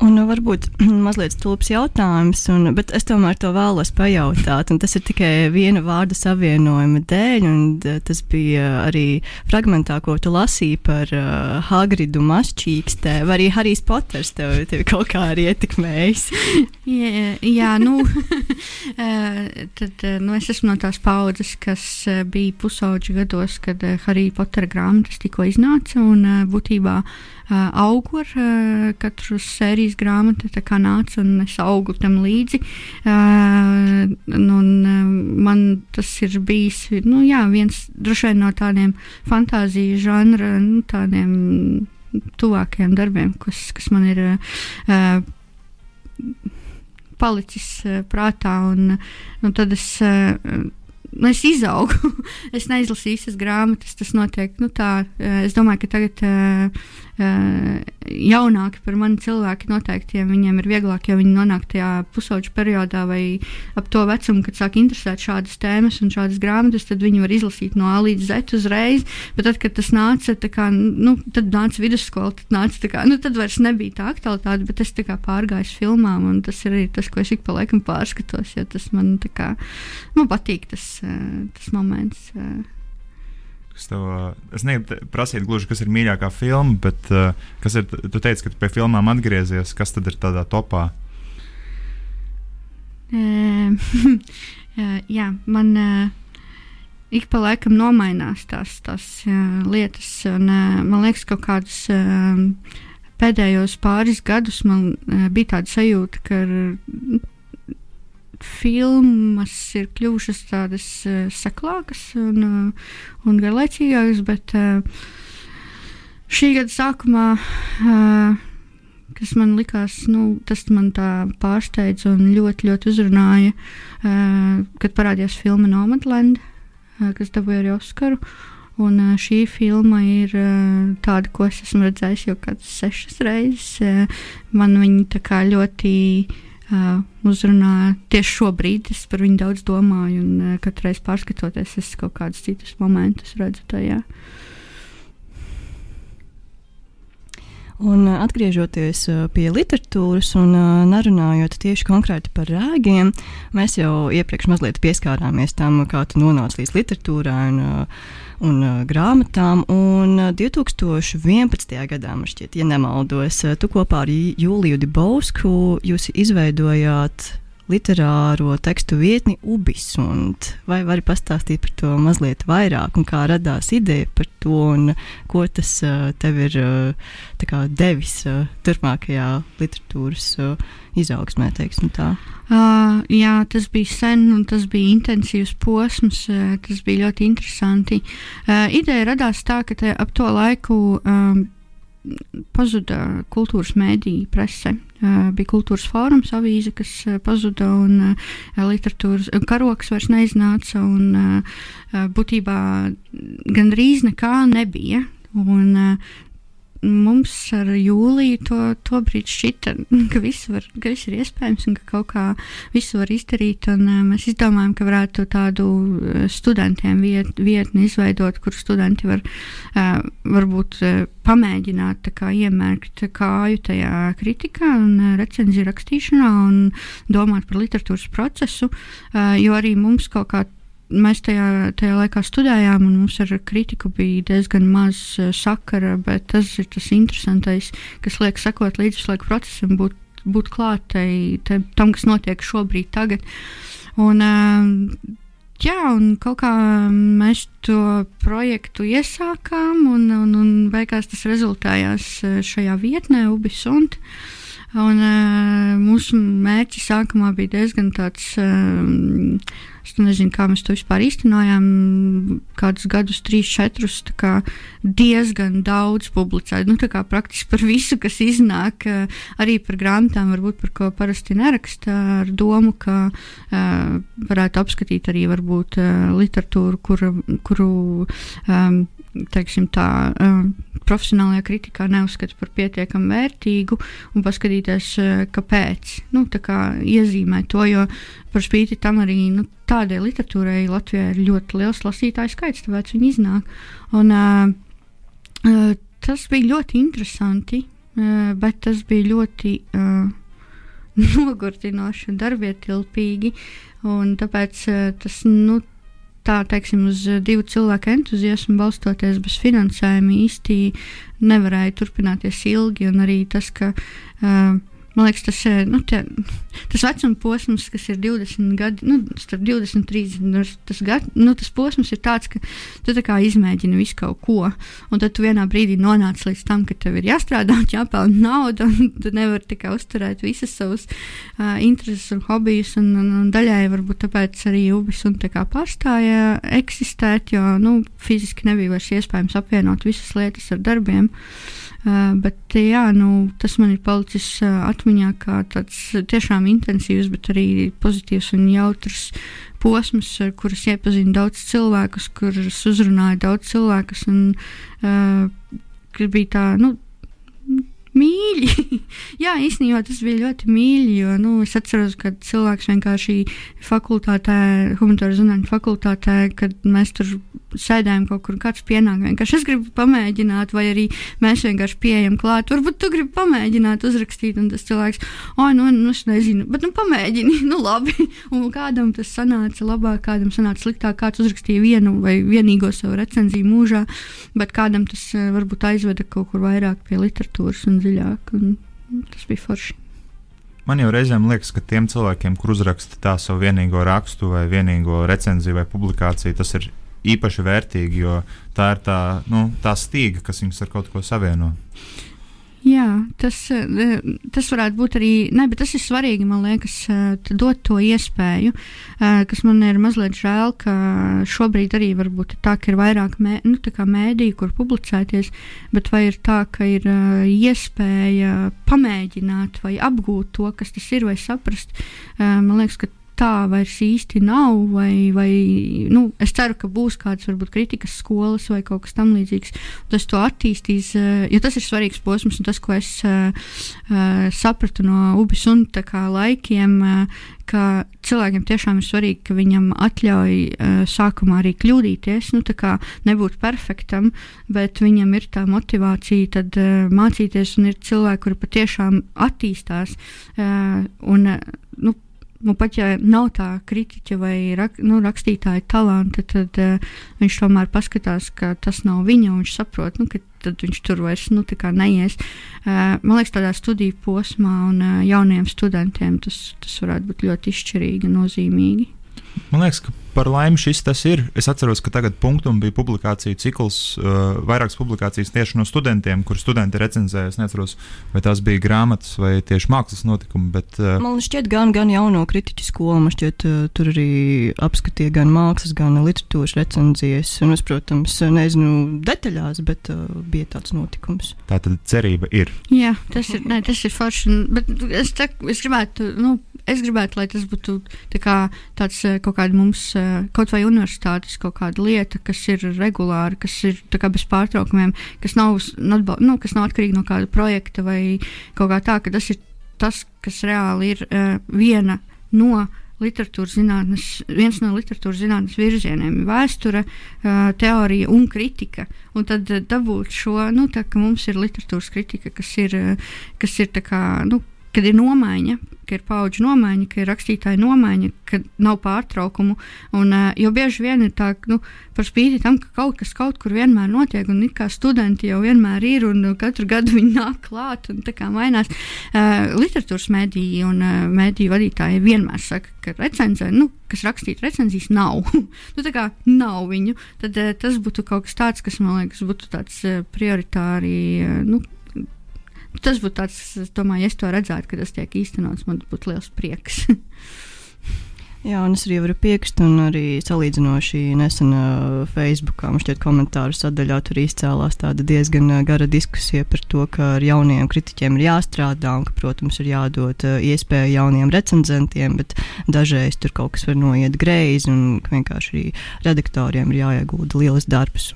Un varbūt [clears throat] mazliet stulbs jautājums, un, bet es tomēr to vēlos pajautāt. Tas ir tikai viena vārda savienojuma dēļ, un tas bija arī fragmentā, ko tu lasīji par uh, Hagridu Masčīkstē, vai arī Harijs Poters tev, tev kaut kā ir ietekmējis. [laughs] jā, jā, nu, [laughs] tad, nu, es esmu no tās paudzes, kas bija pusauģi gados, kad Harija Potera grāmatas tikko iznāca, un būtībā augu ar katru sērijas grāmatu, tā kā nāca un es augu tam līdzi. Un man tas ir bijis nu, jā, viens droši vien no tādiem fantāziju žanra, nu, tādiem tuvākajiem darbiem, kas, kas man ir uh, palicis uh, prātā. Un, un tad es, uh, nu, es izaugu. [laughs] es neizlasīju visas grāmatas, tas notiek nu, tā. Uh, es domāju, ka tagad. Uh, jaunāki par mani cilvēki noteikti, viņiem ir vieglāk, ja viņi nonāk tajā pusauģu periodā vai ap to vecumu, kad sāk interesēt šādas tēmas un šādas grāmatas, tad viņi var izlasīt no A līdz Z uzreiz. Bet tad, kad tas nāca, kā, nu, tad nāca vidusskola, tad, nāca, kā, nu, tad vairs nebija tā aktualitāte, bet es kā, pārgāju filmām, un tas ir arī tas, ko es ik pa laikam pārskatos, jo tas man kā, nu, patīk tas, eh, tas moments. Kas tev, es negribu prasīt, gluži, kas ir mīļākā filma, bet uh, kas ir, tu teici, ka tu pie filmām atgriezies, kas tad ir tādā topā? [laughs] Jā, man ik pa laikam nomainās tās, tās lietas, un man liekas, ka kaut kādus uh, pēdējos pāris gadus man bija tāda sajūta, ka filmas ir kļuvušas tādas uh, seklākas un, uh, un garlaicīgākas, bet uh, šī gada sākumā, uh, kas man likās, nu, tas man tā pārsteidza un ļoti, ļoti uzrunāja, uh, kad parādījās filma Nomadland, uh, kas dabūja arī Oskaru. Un uh, šī filma ir uh, tāda, ko es esmu redzējis jau kādas sešas reizes. Uh, man viņa tā kā ļoti uh, uh, uzrunā tieši šobrīd. Es par viņu daudz domāju, un uh, katru reizi pārskatoties, es kaut kādus citus momentus redzu tajā. Un, atgriežoties pie literatūras un nerunājot tieši konkrēti par rēgiem, mēs jau iepriekš mazliet pieskārāmies tam, kā tu nonāci līdz literatūrai. Un, uh, un uh, grāmatām. Un uh, 2011. gadā, šķiet, ja nemaldos, uh, tu kopā ar Jūliju Dibausku jūs izveidojāt literāro tekstu vietni Ubis. Vai vari pastāstīt par to mazliet vairāk, un kā radās ideja par to, un ko tas tev ir kā, devis turpmākajā literatūras izaugsmē, teiksim tā? Uh, jā, tas bija sen, un tas bija intensīvs posms. Uh, tas bija ļoti interesanti. Uh, ideja radās tā, ka ap to laiku. Um, pazuda kultūras mēdīja prese. Uh, bija kultūras fórums, avīze, kas uh, pazuda, un uh, literatūras karoks vairs neiznāca. Un, būtībā gandrīz nekā nebija. Un, mums ar Jūliju to, to brīdi šķita, [laughs] ka viss, var, ka viss ir iespējams un ka kaut kā visu var izdarīt. Un, uh, mēs izdomājām, ka varētu tādu studentiem viet, vietni izveidot, kur studenti var uh, varbūt pamēģināt kā, iemērkt kāju tajā kritikā un recenziju rakstīšanā un domāt par literatūras procesu, jo arī mums kaut kā mēs tajā, tajā laikā studējām, un mums ar kritiku bija diezgan maz uh, sakara, bet tas ir tas interesantais, kas liek sekot līdzi laiku procesam, būt, būt klātai tam, kas notiek šobrīd, tagad. Un, uh, Jā, un kaut kā mēs to projektu iesākām, un, un, un beigās tas rezultējās šajā vietnē, Ubisunt. Un, uh, mūsu mērķis sākumā bija diezgan tāds. Uh, Es nezinu, kā mēs to vispār īstenojām. Kādus gadus, trīs, četrus, diezgan daudz publicēt. Nu, praktiski par visu, kas iznāk, arī par grāmatām, varbūt par ko parasti neraksta, ar domu, ka uh, varētu apskatīt arī varbūt uh, literatūru, kur, kuru um, teiksim, tā, um, profesionālajā kritikā neuzskata par pietiekami vērtīgu un paskatīties, uh, kāpēc. Nu, kā iezīmēt to, jo par spīti tam arī nu, tādai literatūrai Latvijā ir ļoti liels lasītāju skaits, tāpēc viņi iznāk. Un, uh, tas bija ļoti interesanti, uh, bet tas bija ļoti. [laughs] Uh, Nogurdinoši darbietilpīgi, un tāpēc uh, tas nu, tā, teiksim, uz divu cilvēku entuziasmu balstoties bez finansējuma īsti nevarēja turpināties ilgi. Un arī tas, ka uh, Man liekas, tas, nu, te, tas vecuma posms, kas ir 20 gadi, nu, starp 20 un 30, nu, tas, gad, nu, tas posms ir tāds, ka tu tā kā izmēģini visu kaut ko, un tad tu vienā brīdī nonāc līdz tam, ka tev ir jāstrādā un jāpelnā nauda, un tu nevari tikai uzturēt visas savas uh, intereses un hobijus, un, un, un daļai varbūt tāpēc arī ubis un tā kā pārstāja eksistēt, jo, nu, fiziski nebija vairs iespējams apvienot visas lietas ar darbiem. Uh, bet jā, nu, tas man ir palicis uh, atmiņā kā tāds tiešām intensīvs, bet arī pozitīvs un jautrs posms, ar kurus iepazinu daudz cilvēkus, kurus uzrunāju daudz cilvēkus. Un, uh, bija tā, nu, mīļi. [laughs] Jā, īstenībā tas bija ļoti mīļi, jo nu, es atceros, ka cilvēks vienkārši fakultātē, humanitāra zinātņu fakultātē, kad mēs tur sēdējām kaut kur, kāds pienāk, vienkārši es gribu pamēģināt, vai arī mēs vienkārši pieejam klāt. Varbūt tu gribi pamēģināt uzrakstīt, un tas cilvēks, oh, nu, nu es nezinu, bet nu pamēģini, [laughs] nu labi. Un kādam tas sanāca labāk, kādam sanāca sliktāk, kāds uzrakstīja vienu vai vienīgo savu recenziju mūžā, bet kādam tas eh, varbūt aizveda kaut kur vairāk pie literatūras un dziļāk. Tas bija forši. Man jau reizēm liekas, ka tiem cilvēkiem, kur uzraksta tā savu vienīgo rakstu, vai vienīgo recenziju, vai publikāciju, tas ir īpaši vērtīgi, jo tā ir tā, nu, tā stīga, kas viņus ar kaut ko savieno. Jā, tas, eh, tas varētu būt arī. Ne, bet tas ir svarīgi, man liekas, eh, dot to iespēju, eh, kas man ir mazliet žēl, ka šobrīd arī varbūt tā, ka ir vairāk mē, nu, mēdīju, kur publicēties, bet vai ir tā, ka ir iespēja pamēģināt vai apgūt to, kas tas ir, vai saprast. Man liekas, ka tā vairs īsti nav. Vai, vai, nu, es ceru, ka būs kādas varbūt kritikas skolas vai kaut kas tamlīdzīgs. Tas to attīstīs, eh, jo tas ir svarīgs posms, un tas, ko es uh, sapratu no UBS un laikiem, uh, ka cilvēkiem tiešām ir svarīgi, ka viņam atļauj uh, sākumā arī kļūdīties, nu, nebūt perfektam, bet viņam ir tā motivācija tad, uh, mācīties, un ir cilvēki, kuri patiešām attīstās. Uh, un, uh, nu, Nu, pat ja nav tā kritiķa vai rak, nu, rakstītāja talanta, tad uh, viņš tomēr paskatās, ka tas nav viņa, viņš saprot, nu, ka viņš tur vairs nu, neies. Uh, man liekas, tādā studiju posmā un uh, jauniem studentiem tas, tas varētu būt ļoti izšķirīgi un nozīmīgi. Man liekas, ka par laimi šis tas ir. Es atceros, ka tagad punktum bija publikācija cikls, uh, vairākas publikācijas tieši no studentiem, kur studenti recenzēja. Es neatceros, vai tās bija grāmatas vai tieši mākslas notikumi. Bet, uh, man šķiet, gan, gan jauno kritiķu skolu, man šķiet, uh, tur arī apskatīja gan mākslas, gan literatūras recenzijas. Un es, protams, nezinu detaļās, bet uh, bija tāds notikums. Tā tad cerība ir. Jā, tas ir, ne, tas ir forši. Bet es, te, es gribētu, nu, es gribētu, lai tas būtu tā kā, tāds uh, kaut kāda mums. Uh, kaut vai universitātes kaut kāda lieta, kas ir regulāra, kas ir bez pārtraukumiem, kas nav, nu, kas nav atkarīga no kāda projekta vai kaut kā tā, ka tas ir tas, kas reāli ir uh, viena no literatūras zinātnes, viens no literatūras zinātnes virzieniem - vēsture, uh, teorija un kritika. Un tad uh, dabūt šo, nu, tā ka mums ir literatūras kritika, kas ir, kas ir tā kā, nu, kad ir nomaiņa, ka ir paudžu nomaiņa, ka ir rakstītāja nomaiņa, ka nav pārtraukumu. Un, uh, jo bieži vien ir tā, nu, par spīti tam, ka kaut kas kaut kur vienmēr notiek, un it kā studenti jau vienmēr ir, un katru gadu [laughs] viņi nāk klāt un tā kā mainās. Uh, literatūras mēdīji un mēdīju vadītāji vienmēr saka, ka recenzē, nu, kas rakstītu recenzijas, nav. [laughs] nu, tā kā nav viņu. Tad tas būtu kaut kas tāds, kas man liekas, būtu tāds prioritāri. Nu, tas būtu tāds, es domāju, ja es to redzētu, ka tas tiek īstenots, man būtu liels prieks. [laughs] Jā, un es arī varu piekrist, un arī salīdzinoši nesen uh, Facebookā man šķiet komentāru sadaļā tur izcēlās tāda diezgan gara diskusija par to, ka ar jauniem kritiķiem ir jāstrādā un ka, protams, ir jādod uh, iespēja jauniem recenzentiem, bet dažreiz tur kaut kas var noiet greizi un vienkārši arī redaktoriem ir jāiegulda lielas darbs.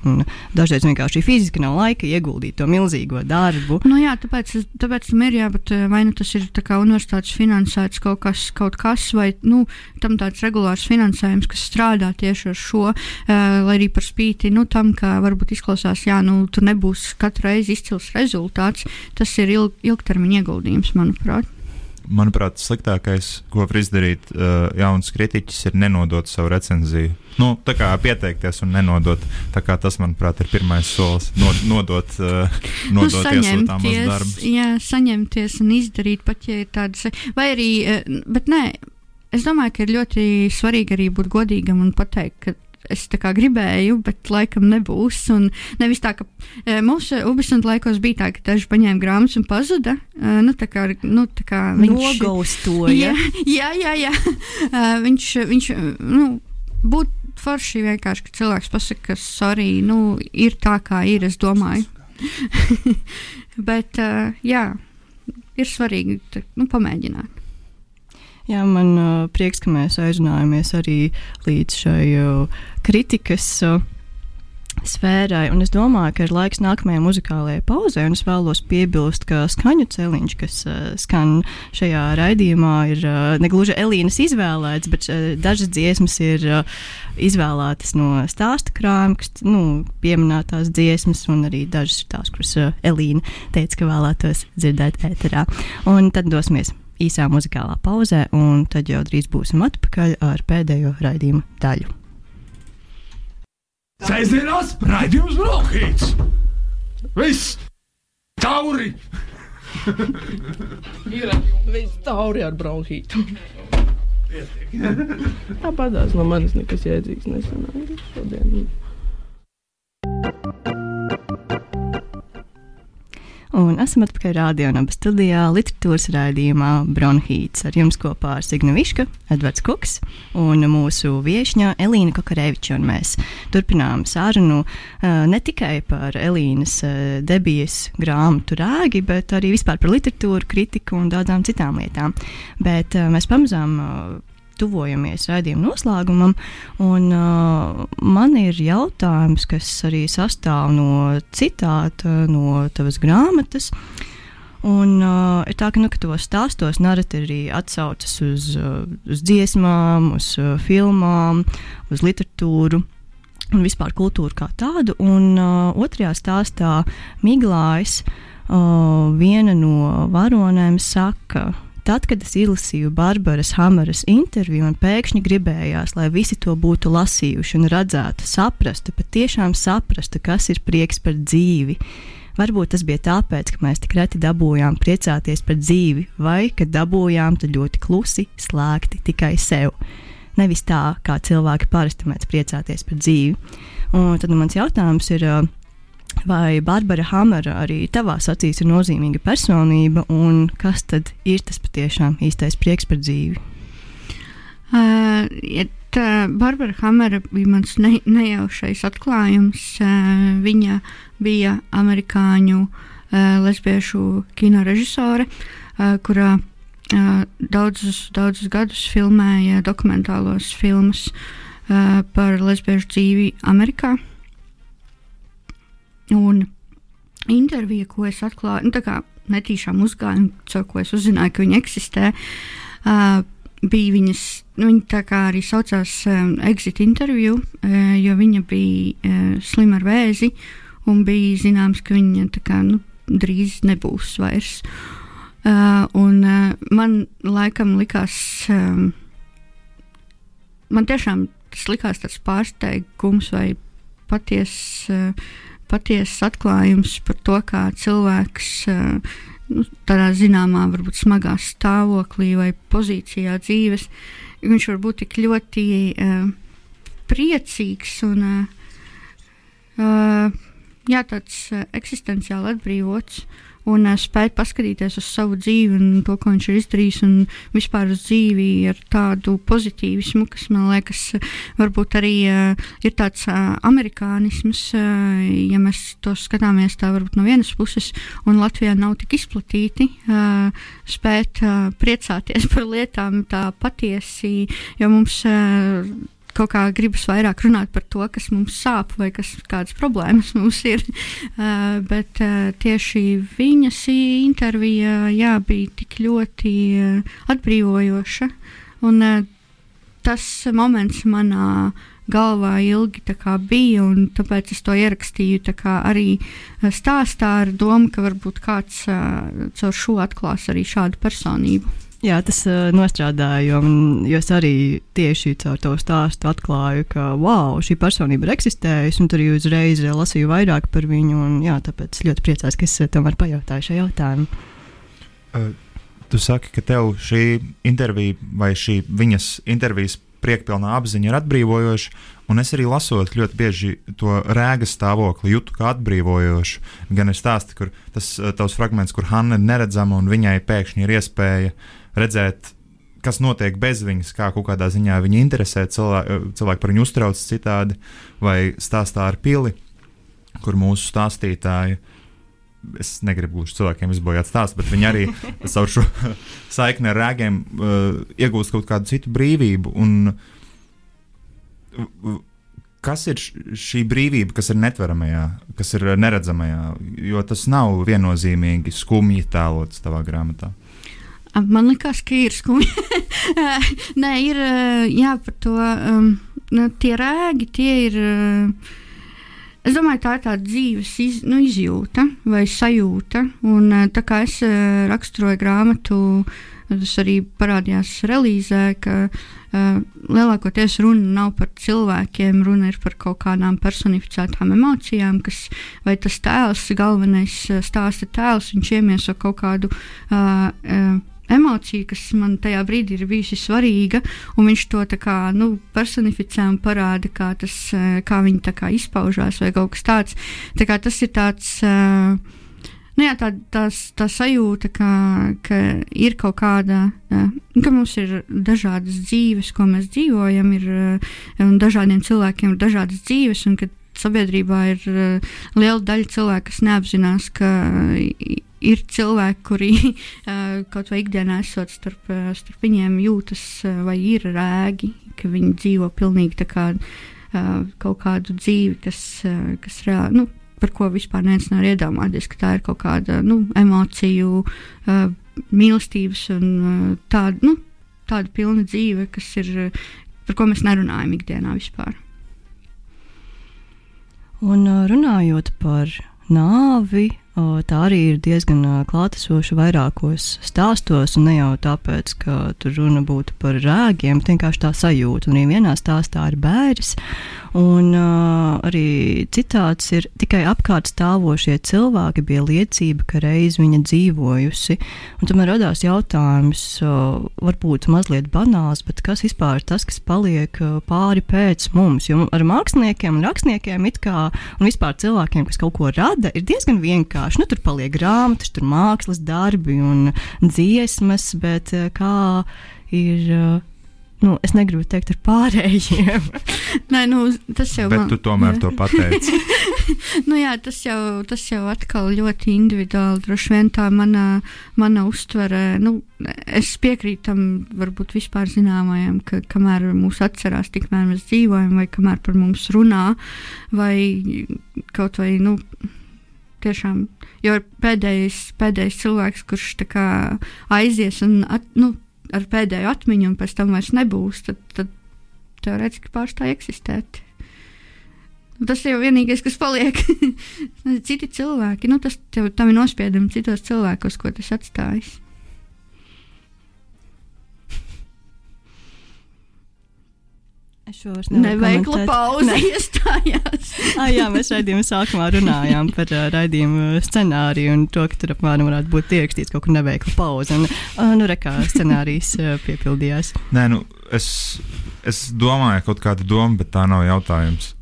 Dažreiz vienkārši fiziski nav laika ieguldīt to milzīgo darbu. Nu, jā, tāpēc, tāpēc ir jābūt, vai nu tas ir universitātes finansēts kaut kas, kaut kas vai nu, tam tāds regulārs finansējums, kas strādā tieši ar šo, uh, lai arī par spīti nu, tam, ka varbūt izklausās, jā, nu, tur nebūs katru reizi izcils rezultāts, tas ir ilg, ilgtermiņa ieguldījums, manuprāt. Manuprāt, sliktākais, ko var izdarīt uh, jauns kritiķis, ir nenodot savu recenziju. Nu, tā kā pieteikties un nenodot. Tas, manuprāt, ir pirmais solis. No, nodot, uh, nodot nu, iesūtāmos darbus. Jā, saņemties un izdarīt pat, ja ir tādas, vai arī, bet nē, es domāju, ka ir ļoti svarīgi arī būt godīgam un pateikt, ka es tā kā gribēju, bet laikam nebūs. Un nevis tā, ka e, mūsu Ubisona laikos bija tā, ka daži paņēma grāmatas un pazuda. E, nu, tā kā, nu, tā kā viņš nogaustoja. Jā, jā, jā. jā. E, viņš, viņš nu, būtu forši vienkārši, ka cilvēks pasaka, ka sorry, nu, ir tā, kā ir, es domāju. [laughs] bet, uh, jā, ir svarīgi nu, pamēģināt. Jā, man uh, prieks, ka mēs aizrunājamies arī līdz šai uh, kritikas. Uh, sfērai. Un es domāju, ka ir laiks nākamajai muzikālajai pauzē. Es vēlos piebilst, ka skaņu celiņš, kas uh, skan šajā raidījumā, ir uh, negluži Elīnas izvēlēts, bet uh, dažas dziesmas ir uh, izvēlētas no stāsta krājuma, kas nu, pieminētās dziesmas, un arī dažas ir tās, kuras uh, Elīna teica, ka vēlētos dzirdēt ēterā. Un tad dosimies īsā muzikālā pauzē, un tad jau drīz būsim atpakaļ ar pēdējo raidījumu daļu. Sēžamās raidījums Brokhīts! Viss! Tauri! Ir viss tauri ar bronhītu. Tāpat no manis nekas jēdzīgs nesanāca šodien. Un esam atpakaļ rādījumā, studijā, literatūras raidījumā Bronhīts. Ar jums kopā ir Signa Viška, Edvards Kuks un mūsu viesņa Elīna Kokareviča. Mēs turpinām sarunu uh, ne tikai par Elīnas uh, debijas grāmatu rēgi, bet arī vispār par literatūru, kritiku un daudzām citām lietām. Bet uh, mēs pamazām tuvojamies raidījuma noslēgumam. Un, uh, man ir jautājums, kas arī sastāv no citāta no tavas grāmatas. Un uh, ir tā, ka, nu, ka tos stāstos narratīvi arī atsaucas uz, uh, uz dziesmām, uz uh, filmām, uz literatūru un vispār kultūru kā tādu. Un uh, otrajā stāstā Miglājs, uh, viena no varonēm, saka, Tad, kad es izlasīju Barbaras Hamaras interviju, man pēkšņi gribējās, lai visi to būtu lasījuši un redzētu, saprastu, patiešām saprastu, kas ir prieks par dzīvi. Varbūt tas bija tāpēc, ka mēs tik reti dabūjām priecāties par dzīvi, vai ka dabūjām to ļoti klusi, slēgti tikai sev. Nevis tā, kā cilvēki parasti mēdz priecāties par dzīvi. Un tad nu, mans jautājums ir, Vai Barbara Hamera arī tavā acīs ir nozīmīga personība, un kas tad ir tas patiešām īstais prieks par dzīvi? Uh, ja tā, Barbara Hamera bija mans ne, nejaušais atklājums. Uh, viņa bija amerikāņu uh, lesbiešu kino režisore, uh, kurā uh, daudzus, daudzus gadus filmēja dokumentālos filmus uh, par lesbiešu dzīvi Amerikā. Un intervija, ko es atklāju, nu, tā kā netīšām uzgāju, caur ko es uzzināju, ka viņa eksistē, uh, bija viņas, nu, viņa tā kā arī saucās um, exit interviju, uh, jo viņa bija uh, slima ar vēzi un bija zināms, ka viņa tā kā, nu, drīz nebūs vairs. Uh, un uh, man laikam likās, um, man tiešām tas likās tāds pārsteigums vai patiesa. Uh, patiesas atklājums par to, kā cilvēks eh, nu, tādā zināmā, varbūt smagā stāvoklī vai pozīcijā dzīves, viņš var būt tik ļoti uh, priecīgs un uh, jā, tāds uh, eksistenciāli atbrīvots. Un uh, spēt paskatīties uz savu dzīvi un to, ko viņš ir izdarījis, un vispār uz dzīvi ar tādu pozitīvismu, kas man liekas, varbūt arī uh, ir tāds uh, amerikānisms, uh, ja mēs to skatāmies tā varbūt no vienas puses, un Latvijā nav tik izplatīti, uh, spēt uh, priecāties [laughs] par lietām tā patiesi, jo mums uh, kaut kā gribas vairāk runāt par to, kas mums sāp vai kas, kādas problēmas [laughs] mums ir. Uh, bet uh, tieši viņas intervija jā, bija tik ļoti uh, atbrīvojoša. Un, uh, tas moments manā galvā ilgi bija, un tāpēc es to ierakstīju arī stāstā ar domu, ka varbūt kāds uh, caur šo atklās arī šādu personību. Jā, tas uh, nostrādāja, jo, jo es arī tieši caur to stāstu atklāju, ka wow, šī personība ir eksistējusi, un tur jau uzreiz lasīju vairāk par viņu. Un, jā, tāpēc ļoti priecājos, ka es tomēr pajautāju šo jautājumu. Uh, tu saki, ka tev šī intervija vai šī viņas intervijas priekpilnā apziņa ir atbrīvojoša, un es arī lasot ļoti bieži to rēgas stāvokli, jūtu kā atbrīvojošu. Gan ir stāsti, kur tas tavs fragments, kur Hanna ir neredzama un viņai pēkšņi ir iespēja uh, redzēt, kas notiek bez viņas, kā kaut kādā ziņā viņa interesē, cilvēki, cilvēki par viņu uztraucas citādi, vai stāstā ar pili, kur mūsu stāstītāji. Es negribu gluži cilvēkiem izbojāt stāstu, bet viņi arī [laughs] caur šo saikni ar rēgiem uh, iegūst kaut kādu citu brīvību. Un, kas ir šī brīvība, kas ir netveramajā, kas ir neredzamajā, jo tas nav viennozīmīgi skumji tēlots tavā grāmatā. Man liekas, ka ir skumji. [laughs] Nē, ir jā, par to. Um, nu, tie rēgi, tie ir. Uh, Es domāju, tā ir tāda dzīves iz, nu, izjūta vai sajūta. Un, tā kā es raksturoju grāmatu, tas arī parādījās relīzē, ka uh, lielākoties runa nav par cilvēkiem, runa ir par kaut kādām personificētām emocijām, kas vai tas tēls, galvenais stāsta tēls, viņš iemieso kaut kādu. Uh, uh, emocija, kas man tajā brīdī ir bijusi svarīga, un viņš to kā, nu, personificē un parāda, kā, tas, eh, kā viņi kā, izpaužās vai kaut kas tāds. Tā kā tas ir tāds. Uh, Nu jā, tā, tā, tā sajūta, ka, ka ir kaut kāda, ka mums ir dažādas dzīves, ko mēs dzīvojam, ir un dažādiem cilvēkiem ir dažādas dzīves, un ka sabiedrībā ir liela daļa cilvēku, kas neapzinās, ka ir cilvēki, kuri [laughs] kaut vai ikdienā esot starp, starp viņiem jūtas vai ir rēgi, ka viņi dzīvo pilnīgi kā, kaut kādu dzīvi, kas, kas reāli. Nu, Par ko vispār neviens nevar iedomāties, ka tā ir kaut kāda nu, emociju, uh, mīlestības un uh, tāda, nu, tāda pilna dzīve, kas ir, par ko mēs nerunājam ikdienā vispār. Un runājot par nāvi, tā arī ir diezgan klātesoša vairākos stāstos, un ne jau tāpēc, ka tur runa būtu par rēgiem, bet vienkārši tā sajūta. Un arī vienā stāstā ir bērns, un uh, arī citāts ir tikai apkārt stāvošie cilvēki bija liecība, ka reiz viņa dzīvojusi. Un tomēr radās jautājums, uh, varbūt mazliet banāls, bet kas vispār ir tas, kas paliek pāri pēc mums? Jo ar māksliniekiem un rakstniekiem it kā, un vispār cilvēkiem, kas kaut ko rada, ir diezgan vienkārši vienkārši. Nu, tur paliek grāmatas, tur mākslas darbi un dziesmas, bet eh, kā ir. Eh, nu, es negribu teikt, ar pārējiem. Nē, nu, tas jau ir. Bet man... tu tomēr to pateici. [laughs] nu, jā, tas jau, tas jau atkal ļoti individuāli. Droši vien tā mana, mana uztvere, nu, es piekrītu tam, varbūt vispār zināmajam, ka kamēr mūs atcerās, tikmēr mēs dzīvojam, vai kamēr par mums runā, vai kaut vai, nu, tiešām, jo pēdējais, pēdējais cilvēks, kurš kā, aizies un at, nu, ar pēdējo atmiņu, un pēc tam vairs nebūs, tad, tad teorētiski pārstāj eksistēt. Tas jau vienīgais, kas paliek. [laughs] Citi cilvēki, nu, tas tev, ir nospiedumi citos cilvēkos, ko tas atstājis. Neveikla pauze ne. iestājās. [laughs] ah, jā, mēs raidījuma sākumā runājām par uh, raidījumu scenāriju un to, ka tur apmēram varētu būt ierakstīts kaut kur neveikla pauze. Un, uh, nu, rekā scenārijs uh, piepildījās. Nē, nu, es, es domāju, kaut kāda doma, bet tā nav jautājums.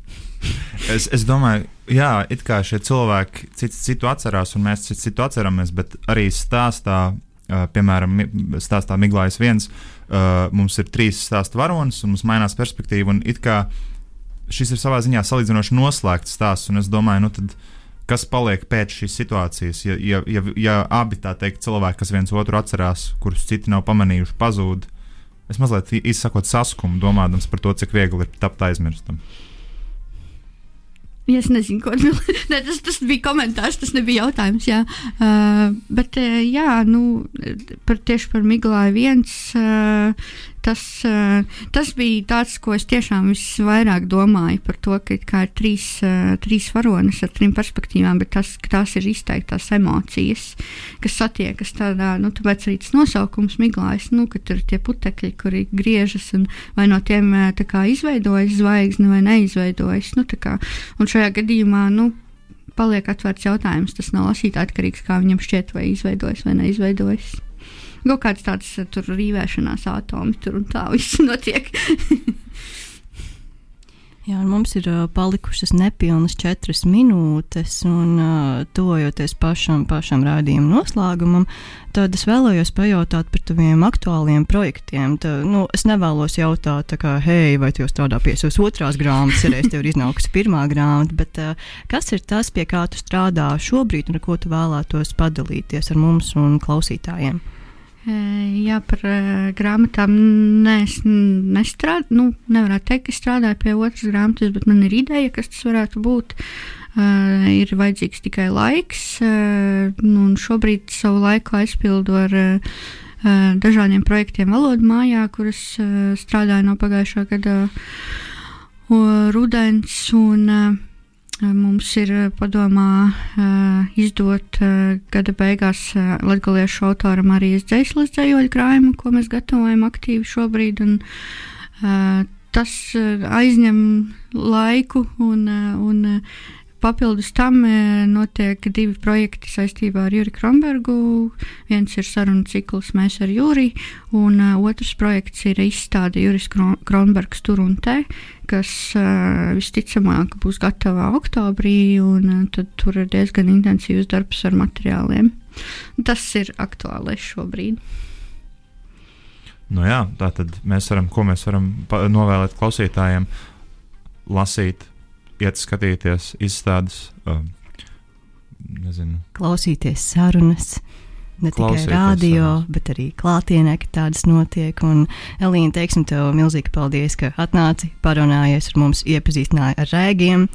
Es, es domāju, jā, it kā šie cilvēki citu, citu atcerās, un mēs citu, citu atceramies, bet arī stāstā, uh, piemēram, stāstā Miglājas viens, uh, mums ir trīs stāstu varonis, un mums mainās perspektīva. Šis ir savā ziņā salīdzinoši noslēgts stāsts, un es domāju, nu tad, kas paliek pēc šīs situācijas, ja, ja, ja, ja abi teikt cilvēki, kas viens otru atcerās, kurus citi nav pamanījuši, pazūd. Es mazliet izsakot saskumu, domājot par to, cik viegli ir tapt aizmirstam. Es nezinu, ko [laughs] ne, tas, tas bija komentārs, tas nebija jautājums. Jā. Uh, bet, uh, jā, nu, par, tieši par Miglāju viens. Uh, tas, uh, tas bija tāds, ko es tiešām visvairāk domāju par to, ka ir trīs, uh, trīs varonis ar trim perspektīvām, bet tas, tās ir izteiktās emocijas, kas satiekas tādā, nu, tāpēc arī tas nosaukums Miglājas, nu, ka tur ir tie putekļi, kuri griežas un vai no tiem uh, tā kā izveidojas zvaigzne vai neizveidojas. Nu, tā kā, un šajā gadījumā, nu, paliek atvērts jautājums. Tas nav lasītājs atkarīgs, kā viņam šķiet, vai izveidojas vai neizveidojas. Kaut kāds tāds uh, tur rīvēšanās atomi tur un tā viss [laughs] notiek. Jā, mums ir uh, palikušas nepilnas četras minūtes, un uh, tuvojoties pašam, pašam rādījuma noslēgumam, tad es vēlējos pajautāt par taviem aktuāliem projektiem. Tā, nu, es nevēlos jautāt, kā, hei, vai tu strādā pie savas otrās grāmatas, ja reiz tev ir iznākusi pirmā grāmata, bet uh, kas ir tas, pie kā tu strādā šobrīd, un ar ko tu vēlētos padalīties ar mums un klausītājiem? Jā, par grāmatām ne, es nestrādāju. Nu, nevarētu teikt, ka strādāju pie otras grāmatas, bet man ir ideja, kas tas varētu būt. Uh, ir vajadzīgs tikai laiks, uh, un šobrīd savu laiku aizpildu ar uh, dažādiem projektiem valodu mājā, kuras uh, strādāju no pagājušā gada uh, rudens. Un, uh, Mums ir padomā uh, izdot uh, gada beigās latviešu autoram arī dzēslas dzējoļu krājumu, ko mēs gatavojam aktīvi šobrīd. Un, tas aizņem laiku un, un Papildus tam notiek divi projekti saistībā ar Juriju Kronbergu. Viens ir sarunu cikls Mēs ar Juriju, un uh, otrs projekts ir izstāde Juris Kronbergs tur un te, kas uh, visticamāk būs gatava oktobrī, un tad tur ir diezgan intensīvs darbs ar materiāliem. Tas ir aktuālais šobrīd. Nu jā, tā tad mēs varam, ko mēs varam novēlēt klausītājiem, lasīt iet skatīties izstādes, um, nezinu. klausīties sarunas. Ne tikai radio, sarunas. bet arī klātienē, ka tādas notiek. Un, Elīna, teiksim tev milzīgi paldies, ka atnāci, parunājies ar mums, iepazīstināji ar rēgiem.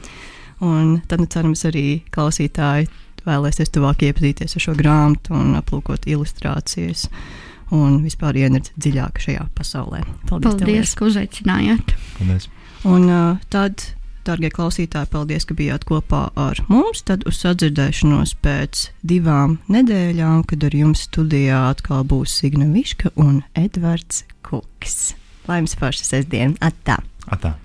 Un tad, nu, cerams, arī klausītāji vēlēsies tuvāk iepazīties ar šo grāmatu un aplūkot ilustrācijas. Un vispār ienirkt dziļāk šajā pasaulē. Paldies, paldies ka uzaicinājāt. Paldies. Un uh, tad Darbie klausītāji, paldies, ka bijāt kopā ar mums. Tad uz sadzirdēšanos pēc divām nedēļām, kad ar jums studijā atkal būs Signa Viška un Edvards Kuks. Lai jums paša sestdiena! Atā! Atā.